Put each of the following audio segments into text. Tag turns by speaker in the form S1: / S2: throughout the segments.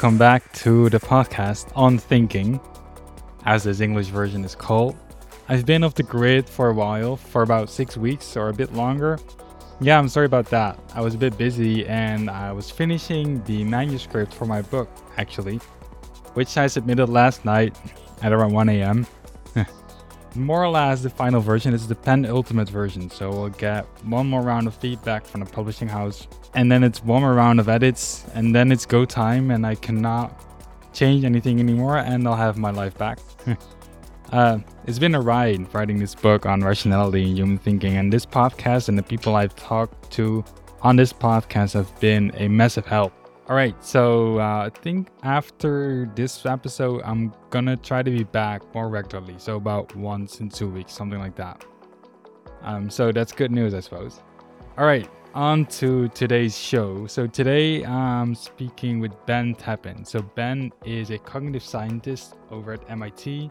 S1: welcome back to the podcast on thinking, as this English version is called. I've been off the grid for a while, for about six weeks or a bit longer. Yeah, I'm sorry about that. I was a bit busy and I was finishing the manuscript for my book, actually, which I submitted last night at around 1 a.m. more or less the final version is the penultimate version so we'll get one more round of feedback from the publishing house and then it's one more round of edits and then it's go time and i cannot change anything anymore and i'll have my life back uh, it's been a ride writing this book on rationality and human thinking and this podcast and the people i've talked to on this podcast have been a massive help all right, so uh, I think after this episode, I'm gonna try to be back more regularly. So about once in two weeks, something like that. Um, so that's good news, I suppose. All right, on to today's show. So today I'm speaking with Ben Tappin. So Ben is a cognitive scientist over at MIT,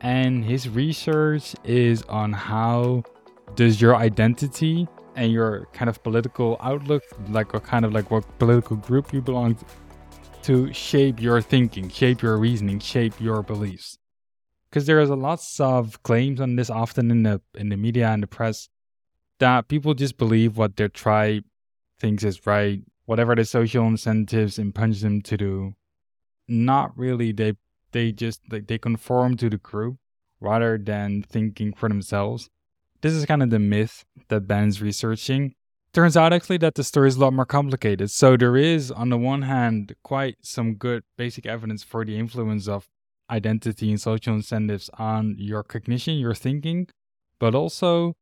S1: and his research is on how does your identity and your kind of political outlook, like what kind of like what political group you belong to, shape your thinking, shape your reasoning, shape your beliefs. Because there is a lots of claims on this often in the in the media and the press that people just believe what their tribe thinks is right, whatever the social incentives impinge them to do. Not really. They they just they conform to the group rather than thinking for themselves. This is kind of the myth that Ben's researching. Turns out actually that the story is a lot more complicated. So there is, on the one hand, quite some good basic evidence for the influence of identity and social incentives on your cognition, your thinking, but also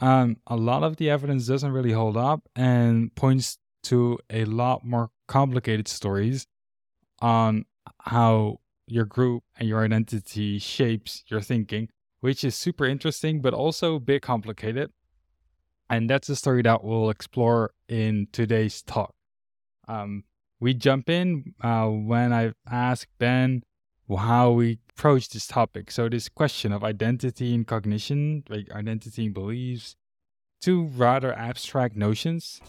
S1: um, a lot of the evidence doesn't really hold up and points to a lot more complicated stories on how your group and your identity shapes your thinking which is super interesting, but also a bit complicated. And that's the story that we'll explore in today's talk. Um, we jump in uh, when I ask Ben how we approach this topic. So, this question of identity and cognition, like identity and beliefs, two rather abstract notions.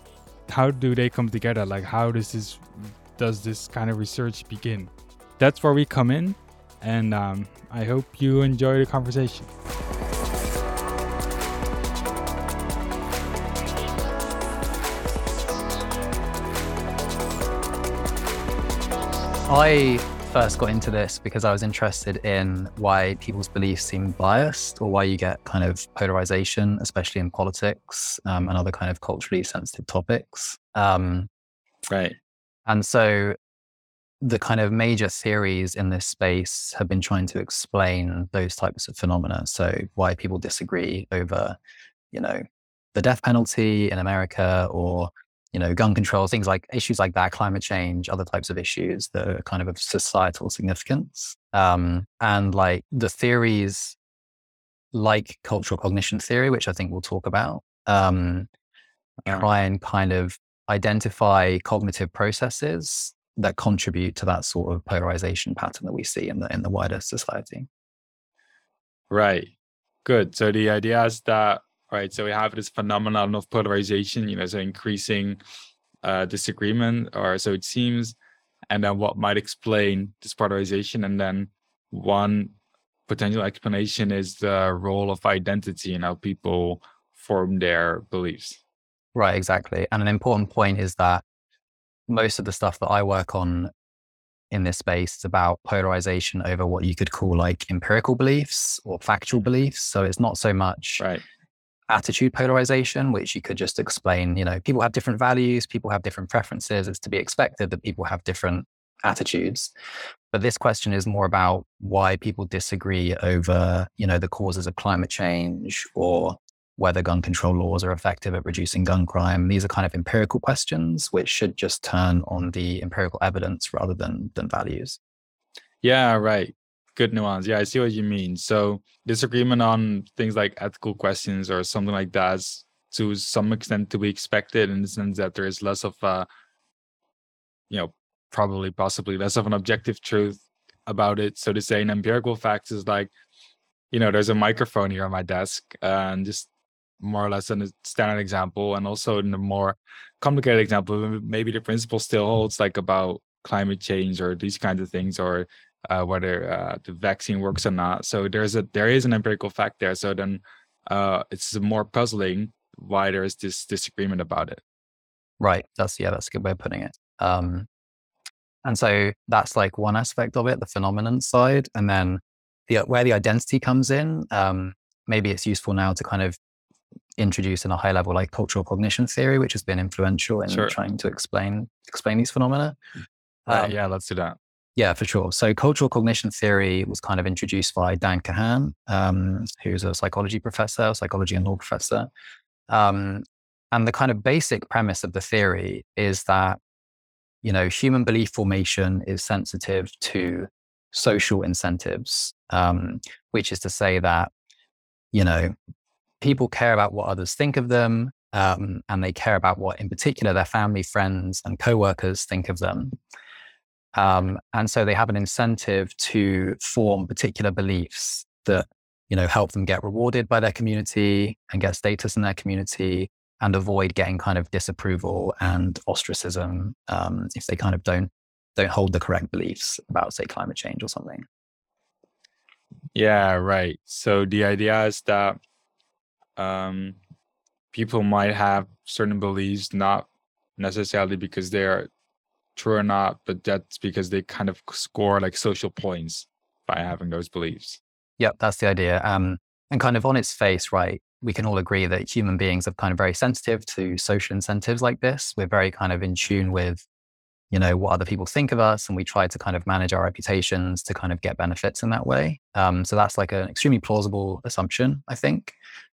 S1: How do they come together? Like, how does this does this kind of research begin? That's where we come in and um, I hope you enjoy the conversation.
S2: I first got into this because I was interested in why people's beliefs seem biased or why you get kind of polarization, especially in politics um, and other kind of culturally sensitive topics. Um,
S1: right.
S2: And so the kind of major theories in this space have been trying to explain those types of phenomena. So why people disagree over, you know, the death penalty in America or, you know, gun control, things like issues like that, climate change, other types of issues that are kind of of societal significance. Um, and like the theories like cultural cognition theory, which I think we'll talk about, um, try and kind of identify cognitive processes that contribute to that sort of polarization pattern that we see in the in the wider society.
S1: Right. Good. So the idea is that right. So we have this phenomenon of polarization. You know, so increasing uh, disagreement, or so it seems, and then what might explain this polarization, and then one potential explanation is the role of identity and how people form their beliefs.
S2: Right. Exactly. And an important point is that most of the stuff that I work on in this space is about polarization over what you could call like empirical beliefs or factual beliefs. So it's not so much
S1: right.
S2: Attitude polarization, which you could just explain, you know, people have different values, people have different preferences. It's to be expected that people have different attitudes. But this question is more about why people disagree over, you know, the causes of climate change or whether gun control laws are effective at reducing gun crime. These are kind of empirical questions, which should just turn on the empirical evidence rather than than values.
S1: Yeah, right. Good nuance. Yeah, I see what you mean. So disagreement on things like ethical questions or something like that is to some extent to be expected in the sense that there is less of a, you know, probably possibly less of an objective truth about it. So to say an empirical fact is like, you know, there's a microphone here on my desk and just more or less a standard example and also in a more complicated example maybe the principle still holds like about climate change or these kinds of things or uh, whether uh, the vaccine works or not. So there's a there is an empirical fact there. So then uh, it's more puzzling why there is this disagreement about it.
S2: Right. That's yeah. That's a good way of putting it. Um, and so that's like one aspect of it, the phenomenon side, and then the where the identity comes in. Um, maybe it's useful now to kind of introduce in a high level like cultural cognition theory, which has been influential in sure. trying to explain explain these phenomena.
S1: Um, yeah, let's do that.
S2: Yeah, for sure. So cultural cognition theory was kind of introduced by Dan Kahan, um, who's a psychology professor, psychology and law professor. Um, and the kind of basic premise of the theory is that, you know, human belief formation is sensitive to social incentives, um, which is to say that, you know, people care about what others think of them, um, and they care about what, in particular, their family, friends, and coworkers think of them. Um, and so they have an incentive to form particular beliefs that you know help them get rewarded by their community and get status in their community and avoid getting kind of disapproval and ostracism um, if they kind of don't don't hold the correct beliefs about say climate change or something.
S1: Yeah right. So the idea is that um, people might have certain beliefs not necessarily because they are true or not, but that's because they kind of score like social points by having those beliefs.
S2: Yep, that's the idea. Um, and kind of on its face, right, we can all agree that human beings are kind of very sensitive to social incentives like this. We're very kind of in tune with, you know, what other people think of us, and we try to kind of manage our reputations to kind of get benefits in that way. Um, so that's like an extremely plausible assumption, I think,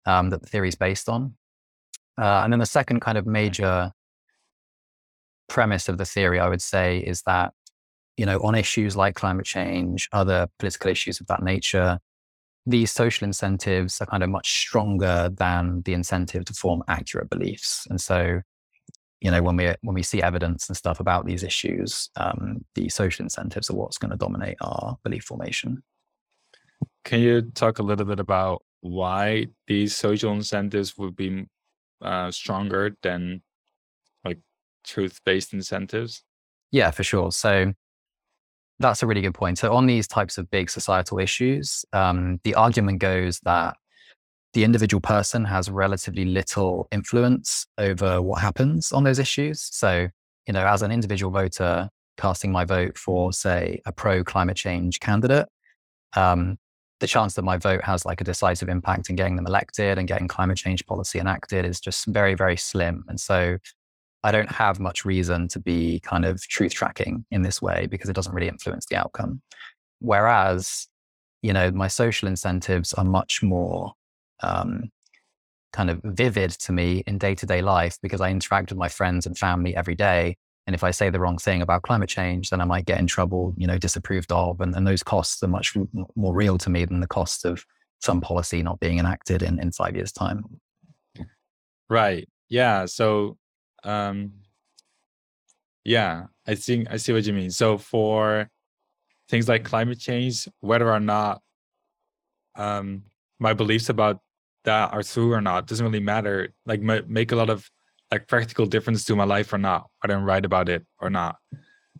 S2: um, that the theory is based on. Uh, and then the second kind of major premise of the theory, I would say, is that, you know, on issues like climate change, other political issues of that nature, these social incentives are kind of much stronger than the incentive to form accurate beliefs. And so, you know, when we when we see evidence and stuff about these issues, um, the social incentives are what's going to dominate our belief formation.
S1: Can you talk a little bit about why these social incentives would be uh, stronger than truth based incentives?
S2: Yeah, for sure. So that's a really good point. So, on these types of big societal issues, um, the argument goes that the individual person has relatively little influence over what happens on those issues. So, you know, as an individual voter casting my vote for, say, a pro climate change candidate, um, the chance that my vote has like a decisive impact in getting them elected and getting climate change policy enacted is just very, very slim. And so I don't have much reason to be kind of truth tracking in this way because it doesn't really influence the outcome. Whereas, you know, my social incentives are much more um, kind of vivid to me in day to day life because I interact with my friends and family every day. And if I say the wrong thing about climate change, then I might get in trouble, you know, disapproved of. And, and those costs are much more real to me than the cost of some policy not being enacted in, in five years' time.
S1: Right. Yeah. So um, yeah, I think I see what you mean. So for things like climate change, whether or not um, my beliefs about that are true or not doesn't really matter. Like make a lot of like practical difference to my life or not, whether I'm right about it or not.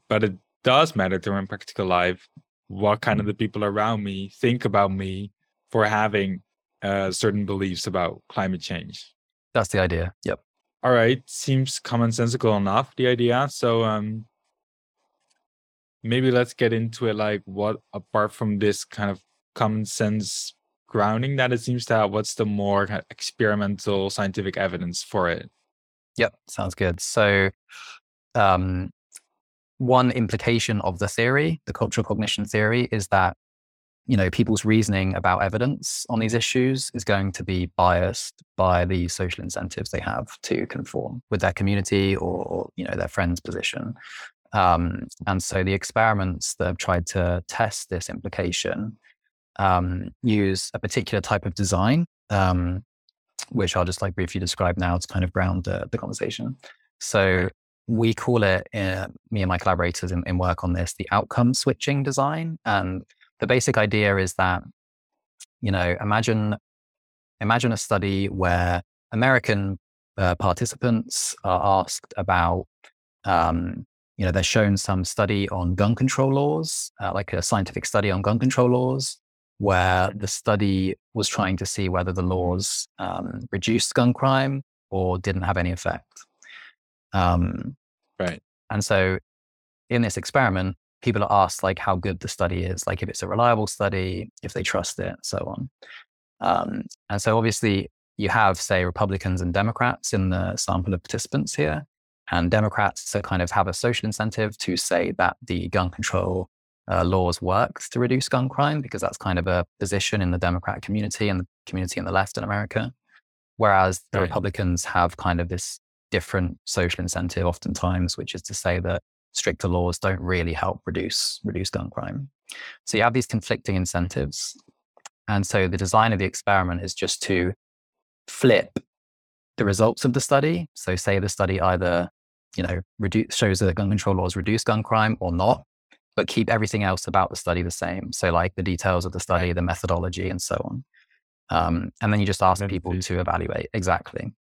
S1: But it does matter to my practical life what kind of the people around me think about me for having uh, certain beliefs about climate change.
S2: That's the idea. Yep
S1: all right seems commonsensical enough the idea. So um maybe let's get into it like what apart from this kind of common sense grounding that it seems to have what's the more kind of experimental scientific evidence for it?
S2: Yep sounds good. So um one implication of the theory the cultural cognition theory is that you know, people's reasoning about evidence on these issues is going to be biased by the social incentives they have to conform with their community or, you know, their friend's position. Um, and so the experiments that have tried to test this implication um, use a particular type of design, um, which I'll just like briefly describe now to kind of ground the, the conversation. So we call it, uh, me and my collaborators in, in work on this, the outcome switching design. And the basic idea is that you know imagine imagine a study where american uh, participants are asked about um, you know, they're shown some study on gun control laws, uh, like a scientific study on gun control laws, where the study was trying to see whether the laws um, reduced gun crime or didn't have any effect.
S1: Um, right.
S2: And so in this experiment, people are asked like how good the study is, like if it's a reliable study, if they trust it, so on. Um, and so obviously you have, say, Republicans and Democrats in the sample of participants here. And Democrats to kind of have a social incentive to say that the gun control uh, laws work to reduce gun crime, because that's kind of a position in the Democrat community and the community in the left in America. Whereas the right. Republicans have kind of this different social incentive oftentimes, which is to say that stricter laws don't really help reduce reduce gun crime. So you have these conflicting incentives. And so the design of the experiment is just to flip the results of the study. So say the study either, you know, reduce, shows that gun control laws reduce gun crime or not, but keep everything else about the study the same. So like the details of the study, the methodology, and so on. Um, and then you just ask people to evaluate exactly.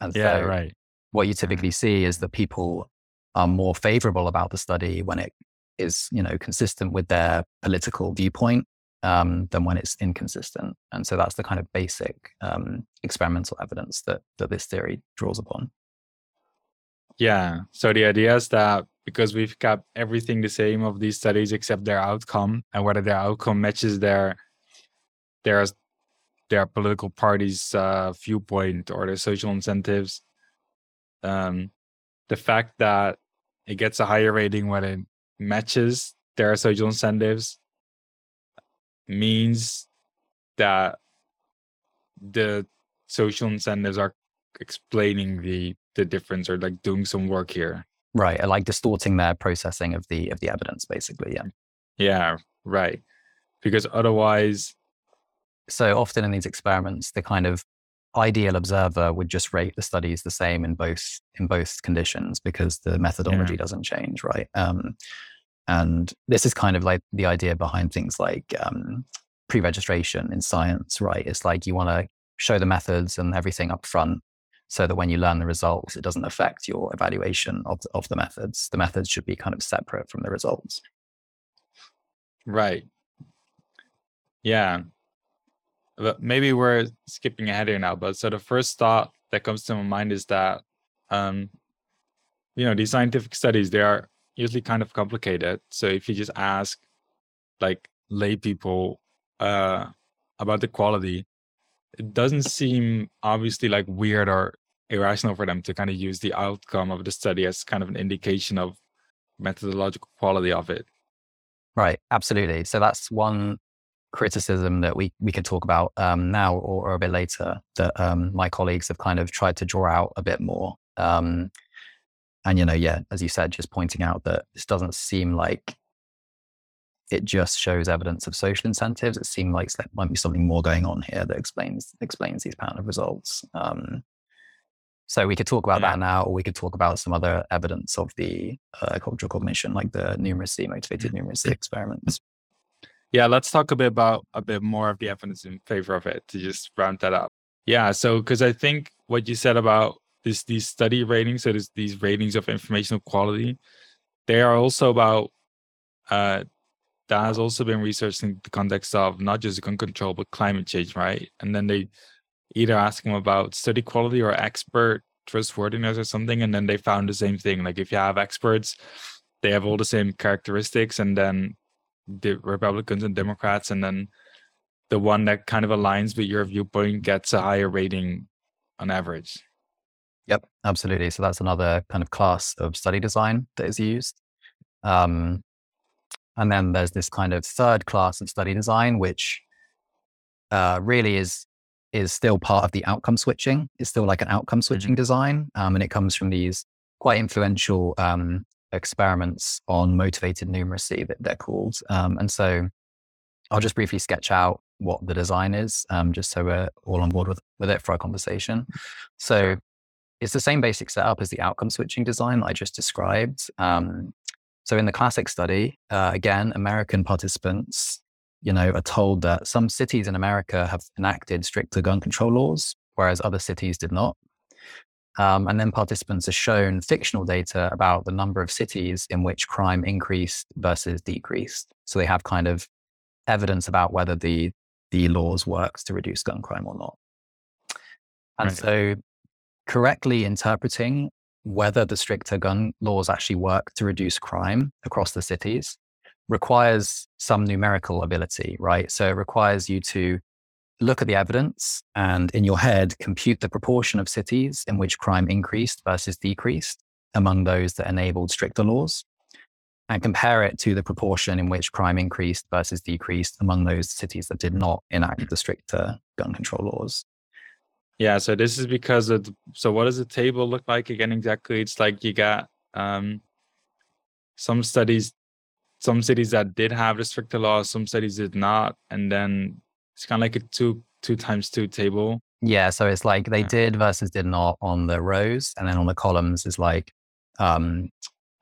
S1: And yeah, so right.
S2: What you typically see is that people are more favorable about the study when it is, you know, consistent with their political viewpoint um, than when it's inconsistent. And so that's the kind of basic um, experimental evidence that that this theory draws upon.
S1: Yeah. So the idea is that because we've kept everything the same of these studies except their outcome and whether their outcome matches their their their political party's uh, viewpoint or their social incentives. Um, the fact that it gets a higher rating when it matches their social incentives means that the social incentives are explaining the the difference or like doing some work here.
S2: Right like distorting their processing of the of the evidence basically yeah.
S1: Yeah right. Because otherwise
S2: so often in these experiments the kind of ideal observer would just rate the studies the same in both in both conditions because the methodology yeah. doesn't change right? Um, and this is kind of like the idea behind things like um, pre-registration in science right? It's like you want to show the methods and everything up front so that when you learn the results it doesn't affect your evaluation of, of the methods. The methods should be kind of separate from the results.
S1: Right. Yeah but maybe we're skipping ahead here now. But so the first thought that comes to my mind is that, um, you know, these scientific studies they are usually kind of complicated. So if you just ask, like lay people, uh, about the quality, it doesn't seem obviously like weird or irrational for them to kind of use the outcome of the study as kind of an indication of methodological quality of it.
S2: Right, absolutely. So that's one criticism that we we could talk about um, now or, or, a bit later that um, my colleagues have kind of tried to draw out a bit more. Um, and you know, yeah, as you said, just pointing out that this doesn't seem like it just shows evidence of social incentives. It seems like there might be something more going on here that explains explains these pattern of results. Um, so we could talk about yeah. that now, or we could talk about some other evidence of the uh, cultural cognition, like the numeracy motivated numeracy experiments
S1: yeah, let's talk a bit about a bit more of the evidence in favor of it to just round that up. Yeah, so because I think what you said about this these study ratings, so this, these ratings of informational quality, they are also about uh that has also been researched in the context of not just gun control but climate change, right? And then they either ask them about study quality or expert trustworthiness or something, and then they found the same thing. Like if you have experts, they have all the same characteristics, and then the Republicans and Democrats, and then the one that kind of aligns with your viewpoint gets a higher rating on average.
S2: Yep, absolutely. So that's another kind of class of study design that is used. Um, and then there's this kind of third class of study design, which uh, really is is still part of the outcome switching. It's still like an outcome switching mm-hmm. design, um, and it comes from these quite influential um, experiments on motivated numeracy that they're called. Um, and so I'll just briefly sketch out what the design is, um, just so we're all on board with, with it for our conversation. So it's the same basic setup as the outcome switching design that I just described. Um, so in the classic study, uh, again, American participants, you know, are told that some cities in America have enacted stricter gun control laws, whereas other cities did not. Um, and then participants are shown fictional data about the number of cities in which crime increased versus decreased. So they have kind of evidence about whether the the laws worked to reduce gun crime or not. And right. so correctly interpreting whether the stricter gun laws actually work to reduce crime across the cities requires some numerical ability, right? So it requires you to look at the evidence and in your head compute the proportion of cities in which crime increased versus decreased among those that enabled stricter laws and compare it to the proportion in which crime increased versus decreased among those cities that did not enact the stricter gun control laws.
S1: Yeah, so this is because of the, so what does the table look like again exactly? It's like you got um some studies some cities that did have the stricter laws, some cities did not, and then it's kind of like a two two times two table.
S2: Yeah, so it's like they yeah. did versus did not on the rows, and then on the columns is like um,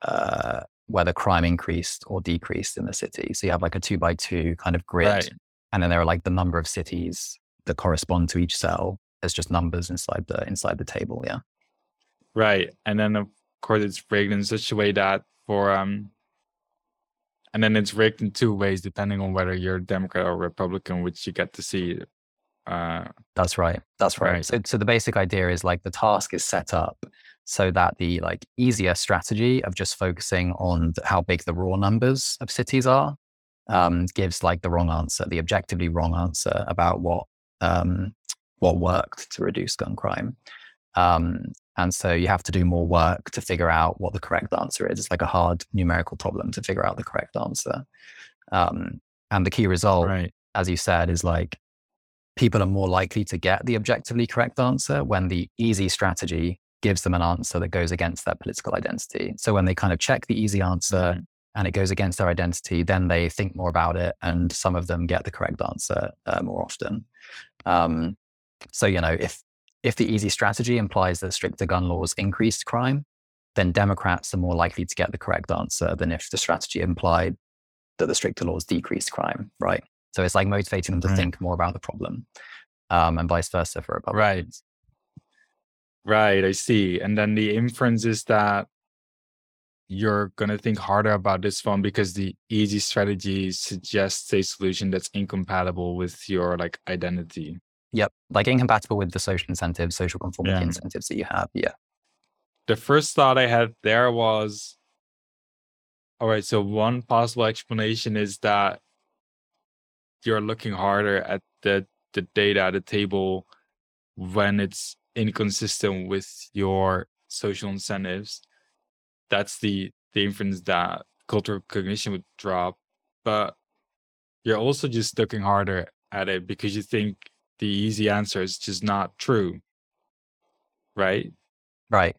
S2: uh, whether crime increased or decreased in the city. So you have like a two by two kind of grid, right. and then there are like the number of cities that correspond to each cell as just numbers inside the inside the table. Yeah,
S1: right. And then of course it's rigged in such a way that for um and then it's rigged in two ways depending on whether you're a Democrat or Republican, which you get to see.
S2: Uh, That's right. That's right. right. So, so the basic idea is like the task is set up so that the like easier strategy of just focusing on how big the raw numbers of cities are um, gives like the wrong answer, the objectively wrong answer about what um, what worked to reduce gun crime. Um, and so you have to do more work to figure out what the correct answer is. It's like a hard numerical problem to figure out the correct answer. Um, and the key result, right. as you said, is like people are more likely to get the objectively correct answer when the easy strategy gives them an answer that goes against their political identity. So when they kind of check the easy answer mm-hmm. and it goes against their identity, then they think more about it, and some of them get the correct answer uh, more often. Um, so you know, if if the easy strategy implies that stricter gun laws increased crime, then Democrats are more likely to get the correct answer than if the strategy implied that the stricter laws decreased crime, right? So it's like motivating them to right. think more about the problem, um, and vice versa for Republicans.
S1: Right. Right. I see. And then the inference is that you're going to think harder about this one because the easy strategy suggests a solution that's incompatible with your like identity.
S2: Yep. Like incompatible with the social incentives, social conformity yeah. incentives that you have. Yeah.
S1: The first thought I had there was all right, so one possible explanation is that you're looking harder at the, the data, at the table, when it's inconsistent with your social incentives. That's the, the inference that cultural cognition would drop. But you're also just looking harder at it because you think the easy answer is just not true. Right?
S2: Right.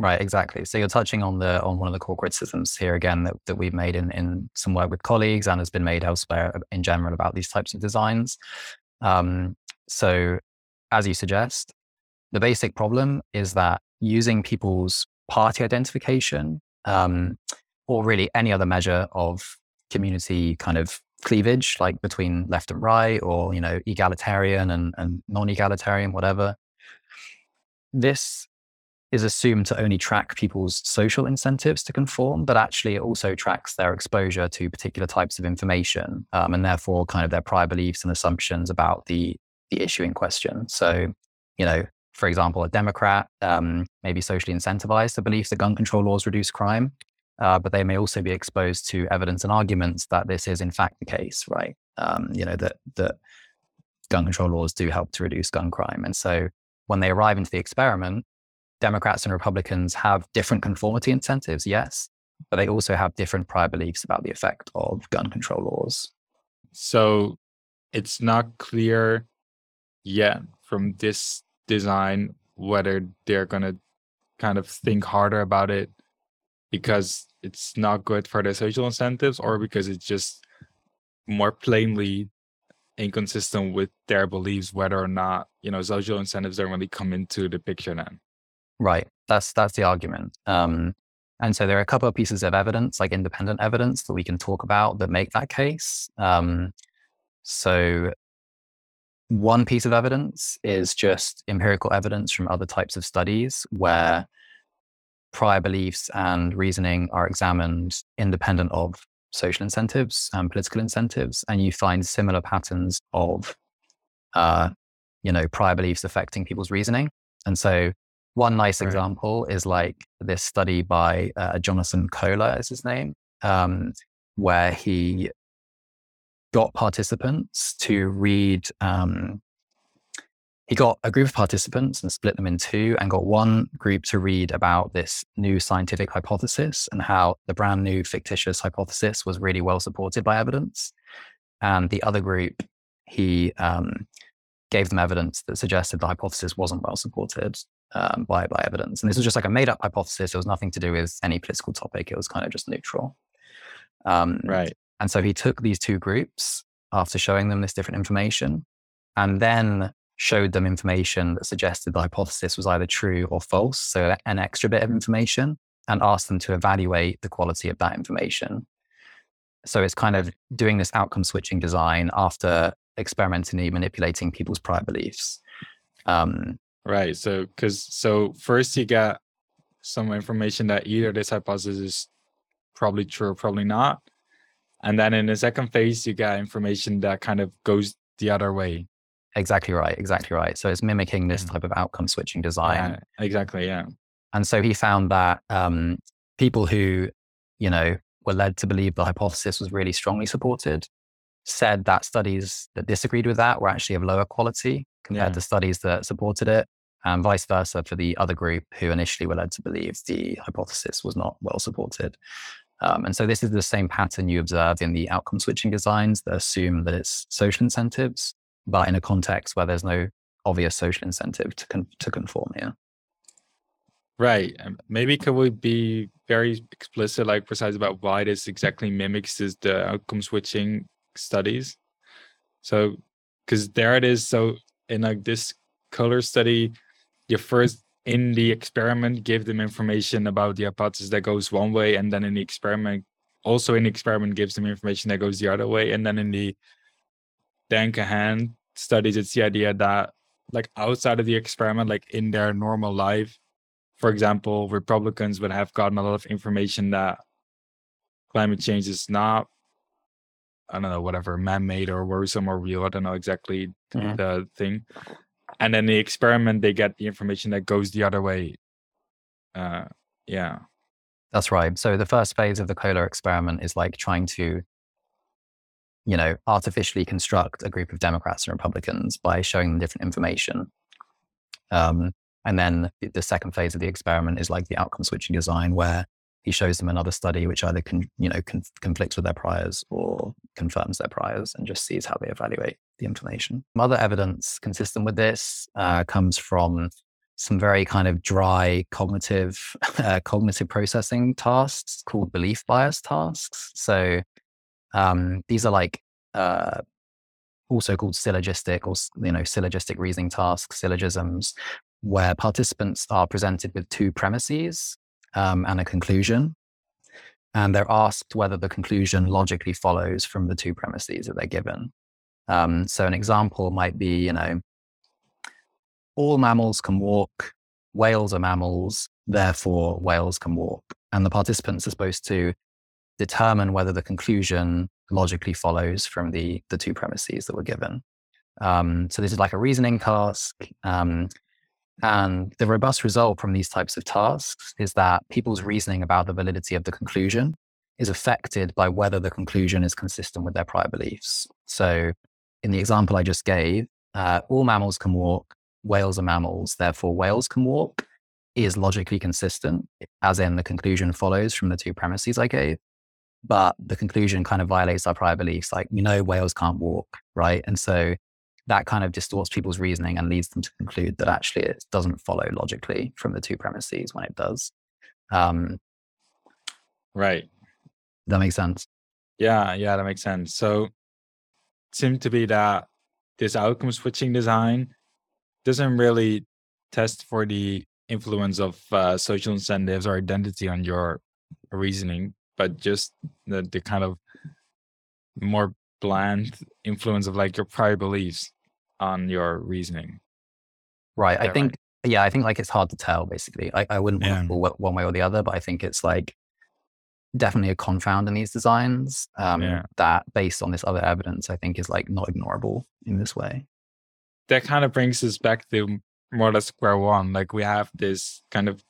S2: Right, exactly. So you're touching on the on one of the core criticisms here again that, that we've made in, in some work with colleagues and has been made elsewhere in general about these types of designs. Um, so as you suggest, the basic problem is that using people's party identification um, or really any other measure of community kind of cleavage, like between left and right, or you know, egalitarian and, and non-egalitarian, whatever. This is assumed to only track people's social incentives to conform, but actually it also tracks their exposure to particular types of information, um, and therefore kind of their prior beliefs and assumptions about the the issue in question. So, you know, for example, a Democrat um, may be socially incentivized to believe that gun control laws reduce crime, uh, but they may also be exposed to evidence and arguments that this is in fact the case, right? Um, you know that that gun control laws do help to reduce gun crime, and so when they arrive into the experiment, Democrats and Republicans have different conformity incentives, yes, but they also have different prior beliefs about the effect of gun control laws.
S1: So it's not clear yet from this design whether they're going to kind of think harder about it because it's not good for the social incentives or because it's just more plainly inconsistent with their beliefs whether or not you know social incentives don't really come into the picture then?
S2: Right. That's that's the argument. Um and so there are a couple of pieces of evidence like independent evidence that we can talk about that make that case. Um so one piece of evidence is just empirical evidence from other types of studies where prior beliefs and reasoning are examined independent of social incentives and political incentives, and you find similar patterns of, uh, you know, prior beliefs affecting people's reasoning. And so, one nice right. example is like this study by uh, Jonathan Koehler, is his name, um, where he got participants to read. Um, he got a group of participants and split them in two, and got one group to read about this new scientific hypothesis and how the brand new fictitious hypothesis was really well supported by evidence. And the other group, he um, gave them evidence that suggested the hypothesis wasn't well supported um, by, by evidence. And this was just like a made up hypothesis. It was nothing to do with any political topic. It was kind of just neutral.
S1: Um, right.
S2: And so he took these two groups after showing them this different information and then showed them information that suggested the hypothesis was either true or false. So an extra bit of information and asked them to evaluate the quality of that information. So it's kind of doing this outcome switching design after experimentally manipulating people's prior beliefs. Um,
S1: right. So, because so first you get some information that either this hypothesis is probably true or probably not. And then in the second phase, you get information that kind of goes the other way.
S2: Exactly right. Exactly right. So it's mimicking this type of outcome switching design.
S1: Yeah, exactly. Yeah.
S2: And so he found that um, people who, you know, were led to believe the hypothesis was really strongly supported said that studies that disagreed with that were actually of lower quality compared yeah. to studies that supported it, and vice versa for the other group who initially were led to believe the hypothesis was not well supported. Um, and so this is the same pattern you observe in the outcome switching designs that assume that it's social incentives, but in a context where there's no obvious social incentive to con- to conform here.
S1: Right. Um, maybe could we be very explicit, like precise about why this exactly mimics is the outcome switching studies? So, because there it is. So in like this Koehler study, your first in the experiment give them information about the hypothesis that goes one way and then in the experiment also in the experiment gives them information that goes the other way and then in the Dan Kahan studies it's the idea that like outside of the experiment like in their normal life for example republicans would have gotten a lot of information that climate change is not i don't know whatever man-made or worrisome or real i don't know exactly mm-hmm. the thing. And then the experiment they get the information that goes the other way. Uh yeah.
S2: That's right. So the first phase of the Koehler experiment is like trying to you know artificially construct a group of democrats and republicans by showing them different information um, and then the second phase of the experiment is like the outcome switching design where he shows them another study which either can you know con- conflicts with their priors or confirms their priors and just sees how they evaluate the information. Other evidence consistent with this uh, comes from some very kind of dry cognitive uh, cognitive processing tasks called belief bias tasks. So um, these are like uh, also called syllogistic or you know syllogistic reasoning tasks, syllogisms, where participants are presented with two premises um, and a conclusion. And they're asked whether the conclusion logically follows from the two premises that they're given. Um, so, an example might be, you know, all mammals can walk, whales are mammals, therefore whales can walk. And the participants are supposed to determine whether the conclusion logically follows from the, the two premises that were given. Um, so, this is like a reasoning task. Um, and the robust result from these types of tasks is that people's reasoning about the validity of the conclusion is affected by whether the conclusion is consistent with their prior beliefs. So, in the example I just gave, uh, all mammals can walk, whales are mammals, therefore whales can walk is logically consistent, as in the conclusion follows from the two premises I gave. But the conclusion kind of violates our prior beliefs. Like, you know whales can't walk, right? And so that kind of distorts people's reasoning and leads them to conclude that actually it doesn't follow logically from the two premises when it does. Um,
S1: right.
S2: That makes sense.
S1: Yeah, yeah, that makes sense. So, it seemed to be that this outcome switching design doesn't really test for the influence of uh, social incentives or identity on your reasoning, but just the, the kind of more bland influence of like your prior beliefs on your reasoning.
S2: Right. I think, right? yeah, I think like it's hard to tell basically. I, I wouldn't yeah. want to one way or the other, but I think it's like definitely a confound in these designs um, yeah. that based on this other evidence, I think is like not ignorable in this way.
S1: That kind of brings us back to more or less square one. Like we have this kind of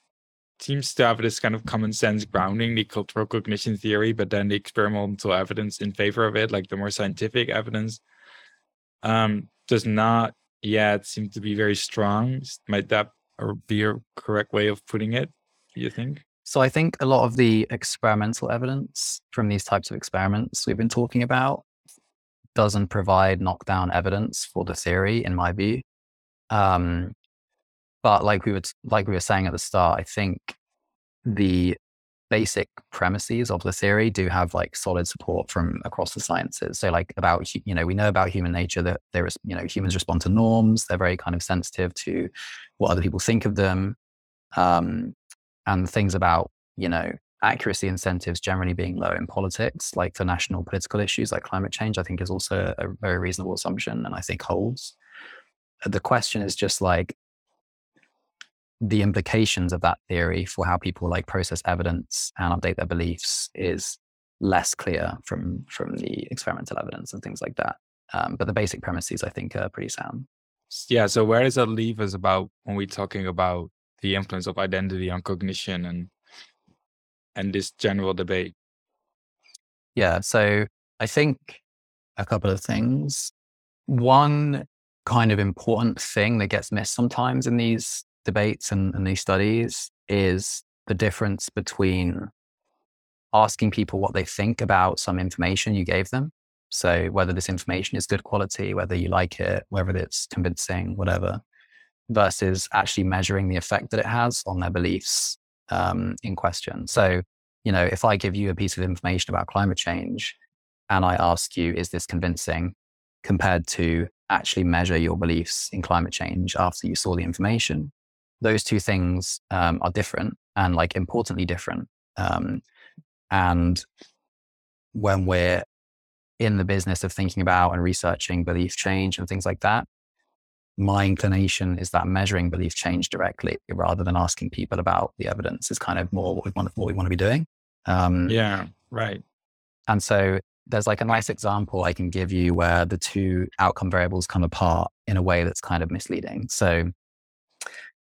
S1: seems to have this kind of common sense grounding, the cultural cognition theory, but then the experimental evidence in favor of it, like the more scientific evidence, um, does not yet seem to be very strong. Might that be a correct way of putting it? Do you think?
S2: So I think a lot of the experimental evidence from these types of experiments we've been talking about doesn't provide knockdown evidence for the theory, in my view. Um, but like we were like we were saying at the start, I think the basic premises of the theory do have like solid support from across the sciences. So like about you know we know about human nature that there is you know humans respond to norms. They're very kind of sensitive to what other people think of them, um, and things about you know accuracy incentives generally being low in politics, like for national political issues like climate change. I think is also a very reasonable assumption, and I think holds. The question is just like the implications of that theory for how people like process evidence and update their beliefs is less clear from from the experimental evidence and things like that. Um, but the basic premises, I think, are pretty sound.
S1: Yeah. So where does that leave us about when we're talking about the influence of identity on cognition and and this general debate?
S2: Yeah. So I think a couple of things. One kind of important thing that gets missed sometimes in these debates and, and these studies is the difference between asking people what they think about some information you gave them. So whether this information is good quality, whether you like it, whether it's convincing, whatever, versus actually measuring the effect that it has on their beliefs um, in question. So, you know, if I give you a piece of information about climate change and I ask you, is this convincing compared to actually measure your beliefs in climate change after you saw the information, those two things um, are different and like importantly different. Um, and when we're in the business of thinking about and researching belief change and things like that, my inclination is that measuring belief change directly rather than asking people about the evidence is kind of more what we want, what we want to be doing.
S1: Um, yeah, right.
S2: And so there's like a nice example I can give you where the two outcome variables come apart in a way that's kind of misleading. So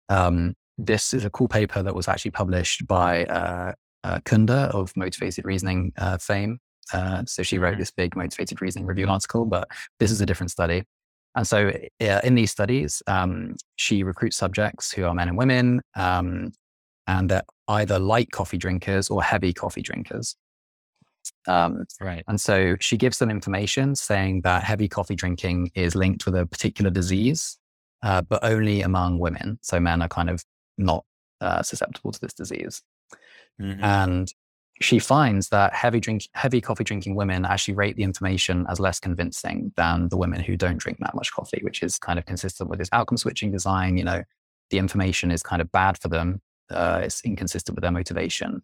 S2: um, this is a cool paper that was actually published by uh, uh, Kunda of motivated reasoning uh, fame. Uh, so she wrote mm-hmm. this big motivated reasoning review article, but this is a different study. And so in these studies, um, she recruits subjects who are men and women, um, and they're either light coffee drinkers or heavy coffee drinkers.
S1: Um, right.
S2: And so she gives them information saying that heavy coffee drinking is linked with a particular disease uh, but only among women. So men are kind of not uh, susceptible to this disease. Mm-hmm. And she finds that heavy drink, heavy coffee drinking women actually rate the information as less convincing than the women who don't drink that much coffee, which is kind of consistent with this outcome switching design. You know, the information is kind of bad for them. Uh, it's inconsistent with their motivation.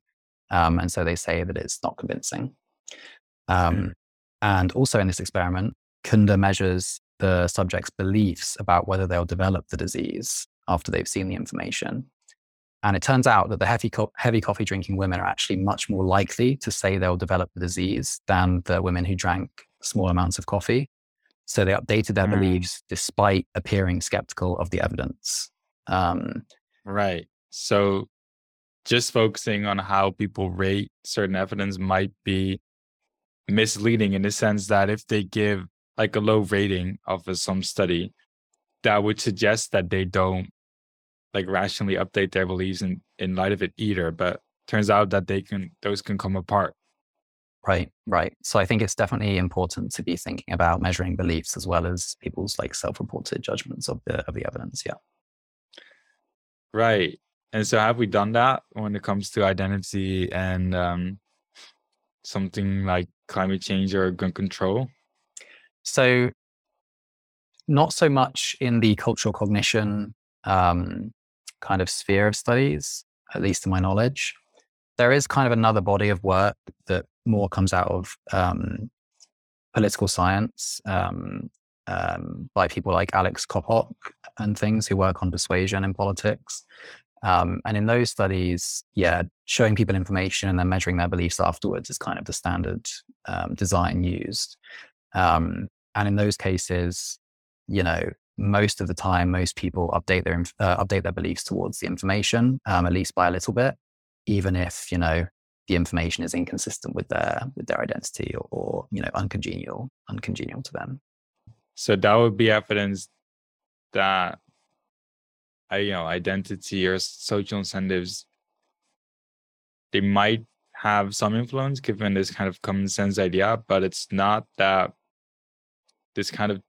S2: Um, and so they say that it's not convincing. Um, mm. And also in this experiment, Kunda measures the subject's beliefs about whether they'll develop the disease after they've seen the information. And it turns out that the heavy, co- heavy coffee drinking women are actually much more likely to say they'll develop the disease than the women who drank small amounts of coffee. So they updated their mm. beliefs despite appearing skeptical of the evidence. Um,
S1: right. So just focusing on how people rate certain evidence might be misleading in the sense that if they give like a low rating of some study, that would suggest that they don't like rationally update their beliefs in, in light of it either. But turns out that they can those can come apart.
S2: Right, right. So I think it's definitely important to be thinking about measuring beliefs as well as people's like self-reported judgments of the of the evidence. Yeah.
S1: Right. And so have we done that when it comes to identity and um, something like climate change or gun control?
S2: So, not so much in the cultural cognition um, kind of sphere of studies, at least to my knowledge. There is kind of another body of work that more comes out of um, political science um, um, by people like Alex Coppock and things who work on persuasion in politics. Um, and in those studies, yeah, showing people information and then measuring their beliefs afterwards is kind of the standard um, design used. Um, and in those cases, you know, most of the time, most people update their uh, update their beliefs towards the information, um, at least by a little bit, even if you know the information is inconsistent with their with their identity or, or you know uncongenial uncongenial to them.
S1: So that would be evidence that you know identity or social incentives they might have some influence given this kind of common sense idea, but it's not that this kind of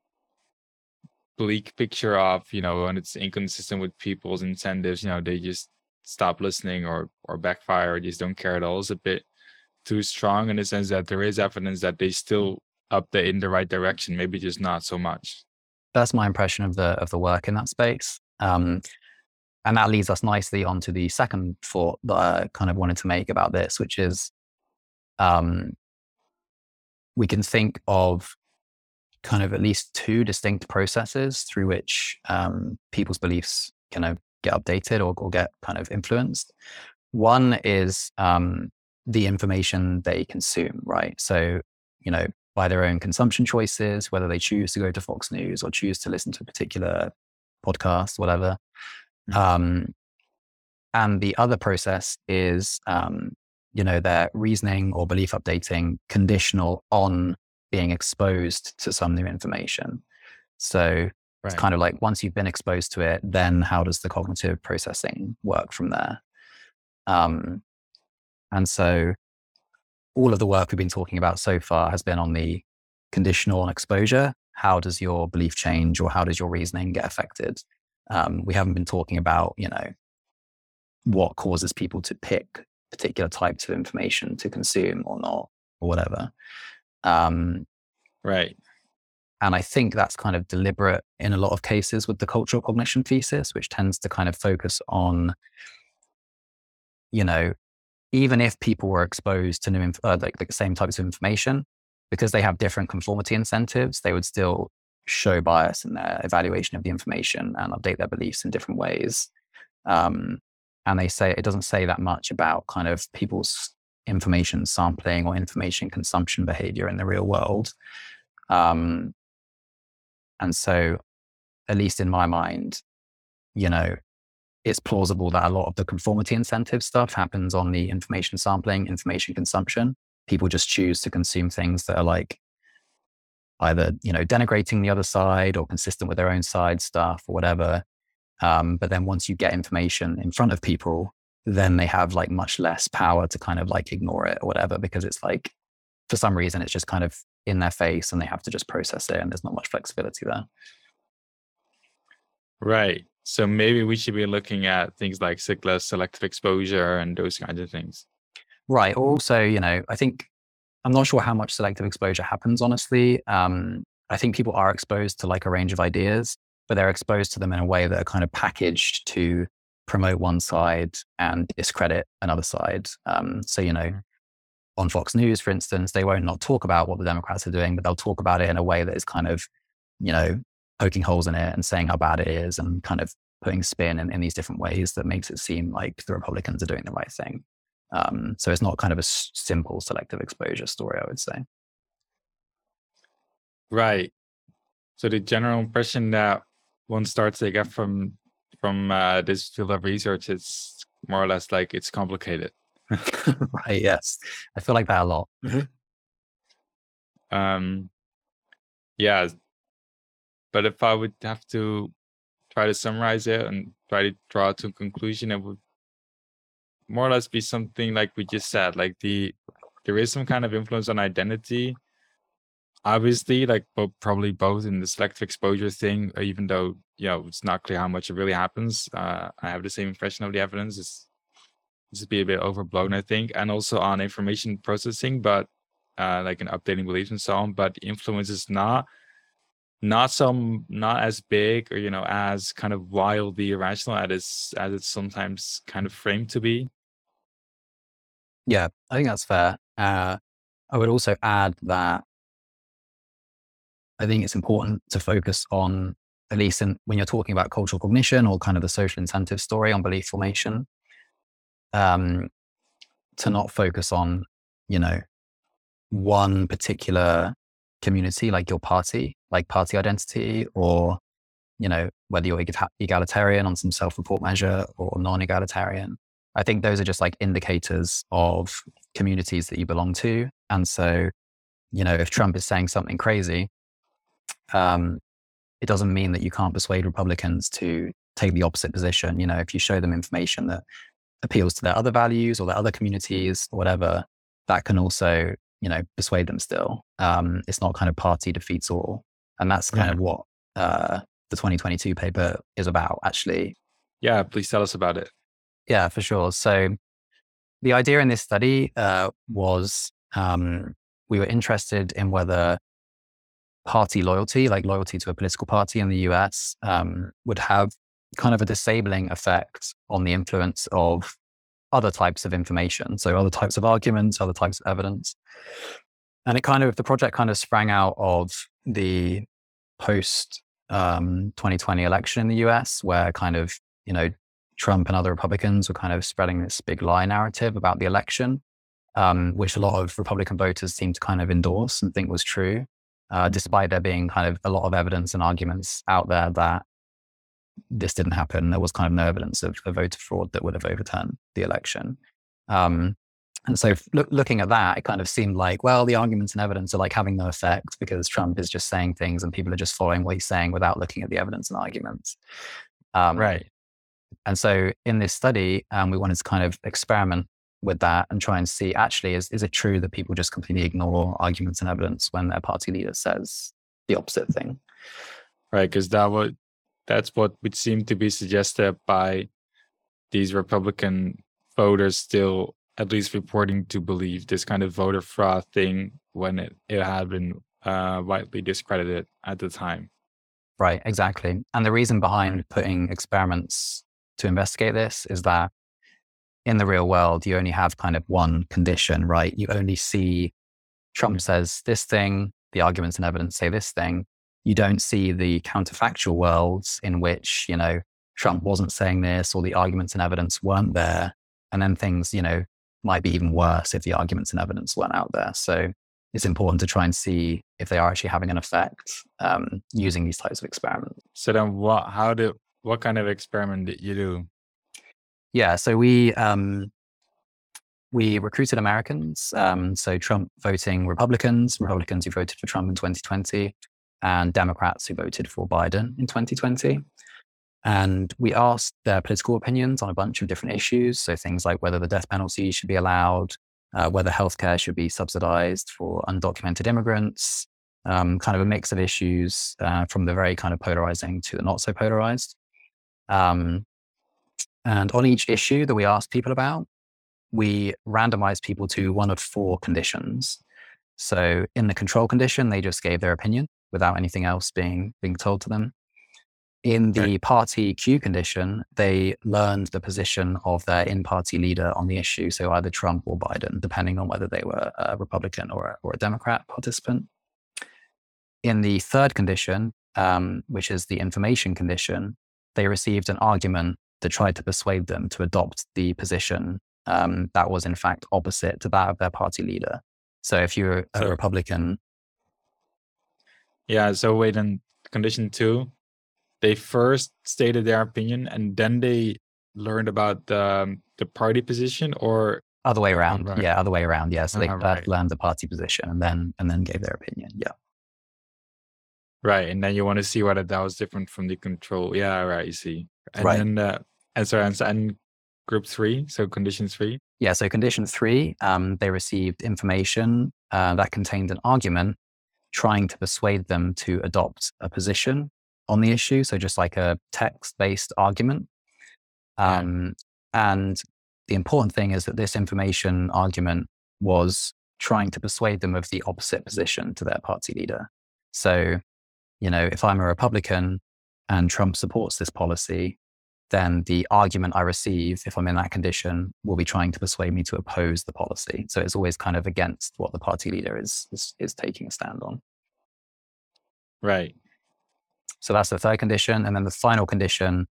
S1: bleak picture of you know when it's inconsistent with people's incentives you know they just stop listening or or backfire or just don't care at all. Is a bit too strong in the sense that there is evidence that they still up update in the right direction maybe just not so much.
S2: That's my impression of the of the work in that space um, and that leads us nicely onto the second thought that i kind of wanted to make about this which is um, we can think of kind of at least two distinct processes through which um, people's beliefs kind of get updated or, or, get kind of influenced. One is um, the information they consume, right? So, you know, by their own consumption choices, whether they choose to go to Fox News or choose to listen to a particular podcast, whatever. Mm-hmm. Um, and the other process is, um, you know, their reasoning or belief updating conditional on being exposed to some new information. So right. it's kind of like once you've been exposed to it, then how does the cognitive processing work from there? Um, and so all of the work we've been talking about so far has been on the conditional on exposure. How does your belief change or how does your reasoning get affected? Um, we haven't been talking about, you know, what causes people to pick particular types of information to consume or not, or whatever.
S1: Um, right.
S2: And I think that's kind of deliberate in a lot of cases with the cultural cognition thesis, which tends to kind of focus on, you know, even if people were exposed to new, inf- uh, like, the same types of information, because they have different conformity incentives, they would still show bias in their evaluation of the information and update their beliefs in different ways. Um, and they say it doesn't say that much about kind of people's information sampling or information consumption behavior in the real world. Um, and so, at least in my mind, you know, it's plausible that a lot of the conformity incentive stuff happens on the information sampling, information consumption. People just choose to consume things that are like either, you know, denigrating the other side or consistent with their own side stuff or whatever. Um, but then once you get information in front of people, then they have like much less power to kind of like ignore it or whatever because it's like for some reason it's just kind of in their face and they have to just process it and there's not much flexibility there.
S1: Right. So maybe we should be looking at things like selective exposure and those kinds of things.
S2: Right. Also you know i think i'm not sure how much selective exposure happens honestly. Um, i think people are exposed to like a range of ideas but they're exposed to them in a way that are kind of packaged to promote one side and discredit another side. Um, so, you know, mm. on Fox News, for instance, they won't not talk about what the Democrats are doing, but they'll talk about it in a way that is kind of, you know, poking holes in it and saying how bad it is and kind of putting spin in, in these different ways that makes it seem like the Republicans are doing the right thing. Um, so it's not kind of a simple selective exposure story, I would say.
S1: Right. So the general impression that one starts to get from from uh, this field of research, it's more or less like it's complicated.
S2: right. Yes, I feel like that a lot.
S1: Mm-hmm. Um, yeah, but if I would have to try to summarize it and try to draw to a conclusion, it would more or less be something like we just said. Like the there is some kind of influence on identity, obviously like but probably both in the selective exposure thing even though you know it's not clear how much it really happens uh, i have the same impression of the evidence. It's just be a bit overblown i think and also on information processing but uh, like in updating beliefs and so on but influence is not not some not as big or you know as kind of wildly irrational as it's as it's sometimes kind of framed to be.
S2: Yeah i think that's fair. Uh, i would also add that I think it's important to focus on, at least in, when you're talking about cultural cognition or kind of the social incentive story on belief formation, um, to not focus on, you know, one particular community like your party, like party identity, or, you know, whether you're egalitarian on some self report measure or non egalitarian. I think those are just like indicators of communities that you belong to. And so, you know, if Trump is saying something crazy, um, it doesn't mean that you can't persuade Republicans to take the opposite position. You know, if you show them information that appeals to their other values or their other communities or whatever, that can also, you know, persuade them still. Um, it's not kind of party defeats all. And that's kind yeah. of what uh, the 2022 paper is about, actually.
S1: Yeah, please tell us about it.
S2: Yeah, for sure. So the idea in this study uh, was um, we were interested in whether party loyalty, like loyalty to a political party in the US, um, would have kind of a disabling effect on the influence of other types of information. So, other types of arguments, other types of evidence. And it kind of, the project kind of sprang out of the post um, 2020 election in the US, where kind of, you know, Trump and other Republicans were kind of spreading this big lie narrative about the election, um, which a lot of Republican voters seemed to kind of endorse and think was true uh, despite there being kind of a lot of evidence and arguments out there that this didn't happen. There was kind of no evidence of, of voter fraud that would have overturned the election. Um, and so, look, looking at that, it kind of seemed like, well, the arguments and evidence are like having no effect because Trump is just saying things and people are just following what he's saying without looking at the evidence and arguments.
S1: Um, right.
S2: And so, in this study, um, we wanted to kind of experiment with that and try and see actually is, is it true that people just completely ignore arguments and evidence when their party leader says the opposite thing?
S1: Right because that would that's what would seem to be suggested by these republican voters still at least reporting to believe this kind of voter fraud thing when it, it had been uh, widely discredited at the time.
S2: Right exactly. And the reason behind putting experiments to investigate this is that in the real world, you only have kind of one condition, right? You only see Trump says this thing, the arguments and evidence say this thing. You don't see the counterfactual worlds in which, you know, Trump wasn't saying this or the arguments and evidence weren't there. And then things, you know, might be even worse if the arguments and evidence weren't out there. So it's important to try and see if they are actually having an effect um, using these types of experiments.
S1: So then what, how did, what kind of experiment did you do?
S2: Yeah, so we um, we recruited Americans, um, so Trump voting Republicans, Republicans who voted for Trump in 2020, and Democrats who voted for Biden in 2020. And we asked their political opinions on a bunch of different issues. So things like whether the death penalty should be allowed, uh, whether healthcare should be subsidized for undocumented immigrants, um, kind of a mix of issues uh, from the very kind of polarizing to the not so polarized. Um, and on each issue that we asked people about, we randomized people to one of four conditions. So in the control condition, they just gave their opinion without anything else being being told to them. In the right. party cue condition, they learned the position of their in-party leader on the issue, so either Trump or Biden, depending on whether they were a Republican or a, or a Democrat participant. In the third condition, um, which is the information condition, they received an argument that tried to persuade them to adopt the position um, that was in fact opposite to that of their party leader. So if you're a so, Republican,
S1: yeah. So wait, in condition two, they first stated their opinion and then they learned about the um, the party position, or
S2: other way around. Right. Yeah, other way around. Yeah. So they uh, right. learned the party position and then and then gave their opinion. Yeah.
S1: Right, and then you want to see whether that was different from the control. Yeah, right. You see, and
S2: right.
S1: then uh, and so and, and group three, so condition three.
S2: Yeah, so condition three, um, they received information uh, that contained an argument trying to persuade them to adopt a position on the issue. So just like a text based argument. Um, yeah. And the important thing is that this information argument was trying to persuade them of the opposite position to their party leader. So, you know, if I'm a Republican and Trump supports this policy, then the argument I receive, if I'm in that condition, will be trying to persuade me to oppose the policy. So it's always kind of against what the party leader is is, is taking a stand on.
S1: Right.
S2: So that's the third condition. And then the final condition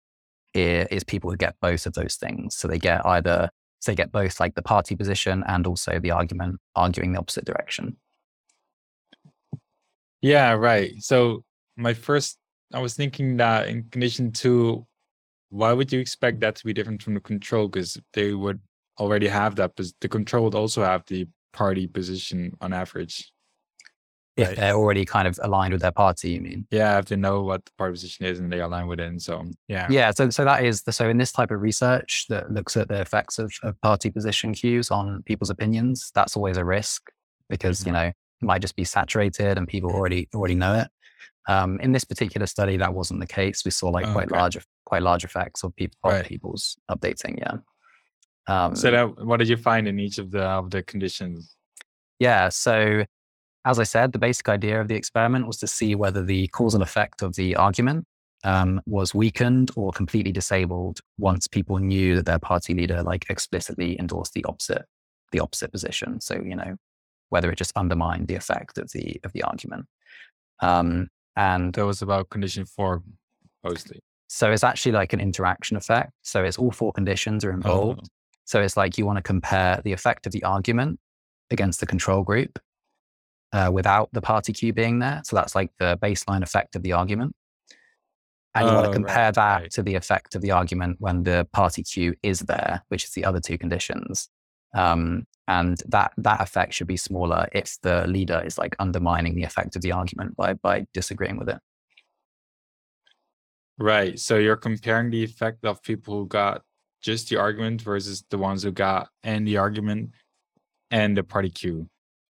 S2: is, is people who get both of those things. So they get either, so they get both like the party position and also the argument arguing the opposite direction.
S1: Yeah, right. So my first, I was thinking that in condition two, why would you expect that to be different from the control? Because they would already have that, but the control would also have the party position on average.
S2: If
S1: Right.
S2: they're already kind of aligned with their party, you mean?
S1: Yeah, if they know what the party position is and they align with it. And so, yeah.
S2: Yeah, so so that is the, so in this type of research that looks at the effects of, of party position cues on people's opinions, that's always a risk because you
S1: Mhm.
S2: know it might just be saturated and people already already know it. Um, in this particular study, that wasn't the case. We saw like
S1: Oh,
S2: quite
S1: okay.
S2: large quite large effects of people of
S1: Right.
S2: people's updating. Yeah. Um,
S1: So that, what did you find in each of the of the conditions?
S2: Yeah. So, as I said, the basic idea of the experiment was to see whether the causal effect of the argument um, was weakened or completely disabled once people knew that their party leader like explicitly endorsed the opposite the opposite position. So, you know, whether it just undermined the effect of the of the argument. Um, and
S1: That was about condition four, mostly.
S2: So it's actually like an interaction effect. So it's all four conditions are involved.
S1: Oh,
S2: So it's like you want to compare the effect of the argument against the control group uh, without the party cue being there. So that's like the baseline effect of the argument. And you want
S1: Oh,
S2: to
S1: right,
S2: compare that
S1: right.
S2: to the effect of the argument when the party cue is there, which is the other two conditions. Um, and that that effect should be smaller if the leader is like undermining the effect of the argument by by disagreeing with it.
S1: Right. So you're comparing the effect of people who got just the argument versus the ones who got and the argument and the party cue.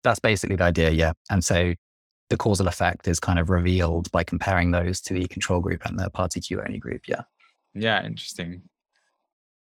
S2: That's basically the idea, yeah. And so the causal effect is kind of revealed by comparing those to the control group and the party cue only group, yeah.
S1: Yeah, interesting.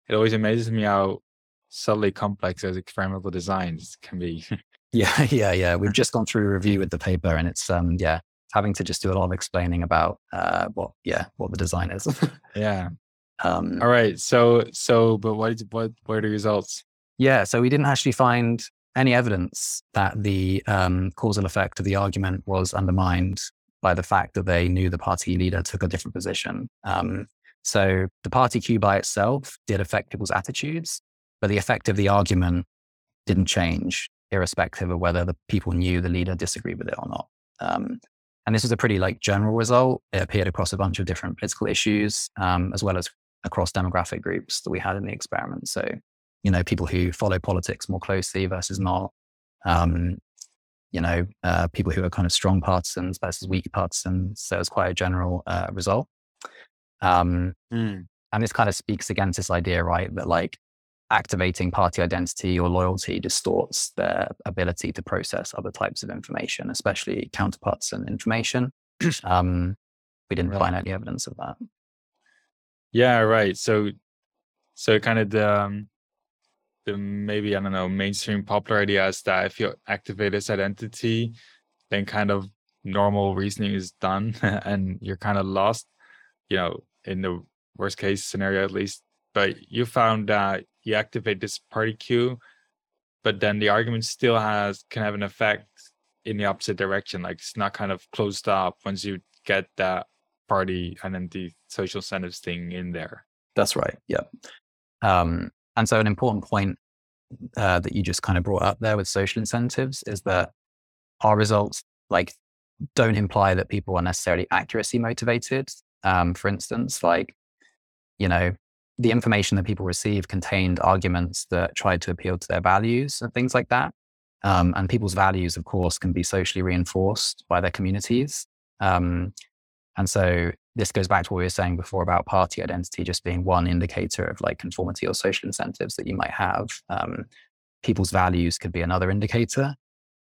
S1: It always amazes me how subtly complex those experimental designs can be.
S2: Yeah, yeah, yeah. We've just gone through a review with the paper and it's um yeah, having to just do a lot of explaining about uh what yeah, what the design is.
S1: yeah.
S2: um
S1: All right. So so but what what what are the results?
S2: yeah, so we didn't actually find any evidence that the um causal effect of the argument was undermined by the fact that they knew the party leader took a different position. Um so the party cue by itself did affect people's attitudes, but the effect of the argument didn't change, irrespective of whether the people knew the leader disagreed with it or not. Um, and this was a pretty like general result. It appeared across a bunch of different political issues, um, as well as across demographic groups that we had in the experiment. So, you know, people who follow politics more closely versus not. Um, you know, uh, people who are kind of strong partisans versus weak partisans. So it's quite a general uh, result. Um, and this kind of speaks against this idea, right, that like activating party identity or loyalty distorts their ability to process other types of information, especially counterparts and information. um, we didn't find any evidence of that.
S1: Yeah, right. So so kind of the um, the maybe I don't know mainstream popular idea is that if you activate this identity, then kind of normal reasoning is done and you're kind of lost, you know, in the worst case scenario at least. But you found that you activate this party cue, but then the argument still has can have an effect in the opposite direction. Like it's not kind of closed off once you get that party identity social incentives thing in there.
S2: That's right. Yeah. Um, and so, an important point uh, that you just kind of brought up there with social incentives is that our results like don't imply that people are necessarily accuracy motivated. Um, for instance, like you know, the information that people receive contained arguments that tried to appeal to their values and things like that. Um, and people's values, of course, can be socially reinforced by their communities. Um, and so this goes back to what we were saying before about party identity just being one indicator of like conformity or social incentives that you might have. Um, people's values could be another indicator.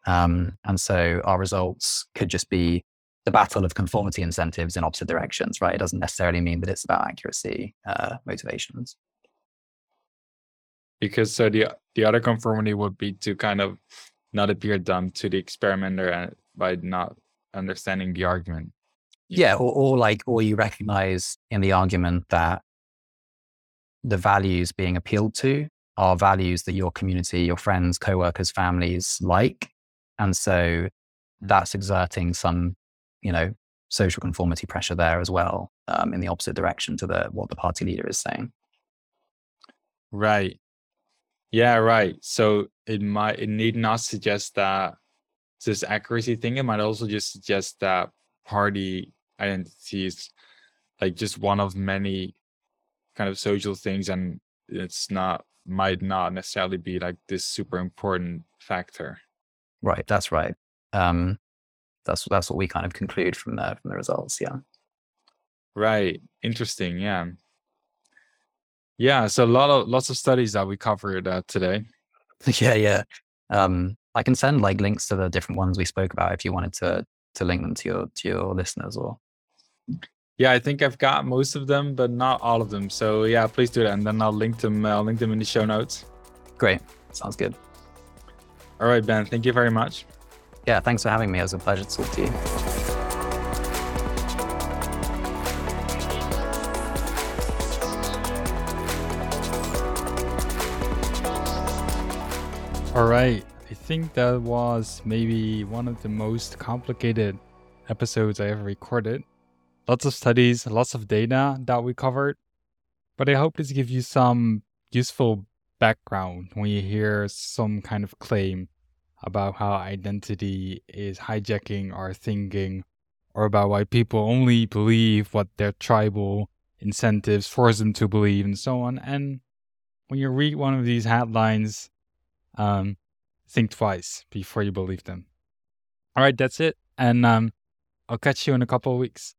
S2: Um, and so our results could just be the battle of conformity incentives in opposite directions, right? It doesn't necessarily mean that it's about accuracy uh, motivations.
S1: Because so the the other conformity would be to kind of not appear dumb to the experimenter by not understanding the argument.
S2: Yeah, or, or like, or you recognize in the argument that the values being appealed to are values that your community, your friends, coworkers, families like. And so that's exerting some, you know, social conformity pressure there as well, um, in the opposite direction to the what the party leader is saying.
S1: Right. Yeah, right. So it might it need not suggest that this accuracy thing. It might also just suggest that party identity is like just one of many kind of social things, and it's not might not necessarily be like this super important factor.
S2: Right. That's right. Um, that's that's what we kind of conclude from the from the results. Yeah.
S1: Right. Interesting. Yeah. Yeah. So a lot of lots of studies that we covered uh, today.
S2: yeah. Yeah. Um, I can send like links to the different ones we spoke about if you wanted to to link them to your to your listeners or.
S1: Yeah, I think I've got most of them, but not all of them. So yeah, please do that, and then I'll link them. I'll link them in the show notes.
S2: Great. Sounds good.
S1: All right, Ben. Thank you very much.
S2: Yeah, thanks for having me. It was a pleasure to talk to you.
S1: All right. I think that was maybe one of the most complicated episodes I ever recorded. Lots of studies, lots of data that we covered. But I hope this gives you some useful background when you hear some kind of claim about how identity is hijacking our thinking or about why people only believe what their tribal incentives force them to believe and so on. And when you read one of these headlines, um, think twice before you believe them. All right, that's it. And um, I'll catch you in a couple of weeks.